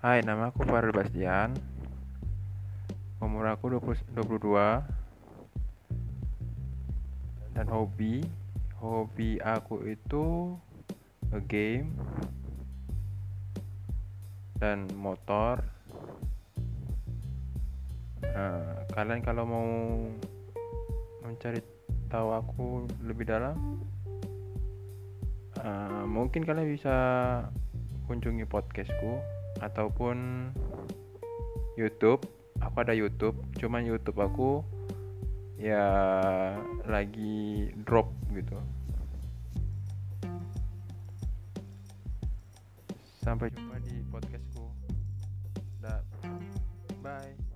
Hai, nama aku Farel Bastian. Umur aku 20 22. Dan hobi, hobi aku itu game dan motor. Nah, kalian kalau mau mencari tahu aku lebih dalam, uh, mungkin kalian bisa kunjungi podcastku ataupun YouTube. Aku ada YouTube cuman YouTube aku ya lagi drop gitu. Sampai jumpa di podcastku. Bye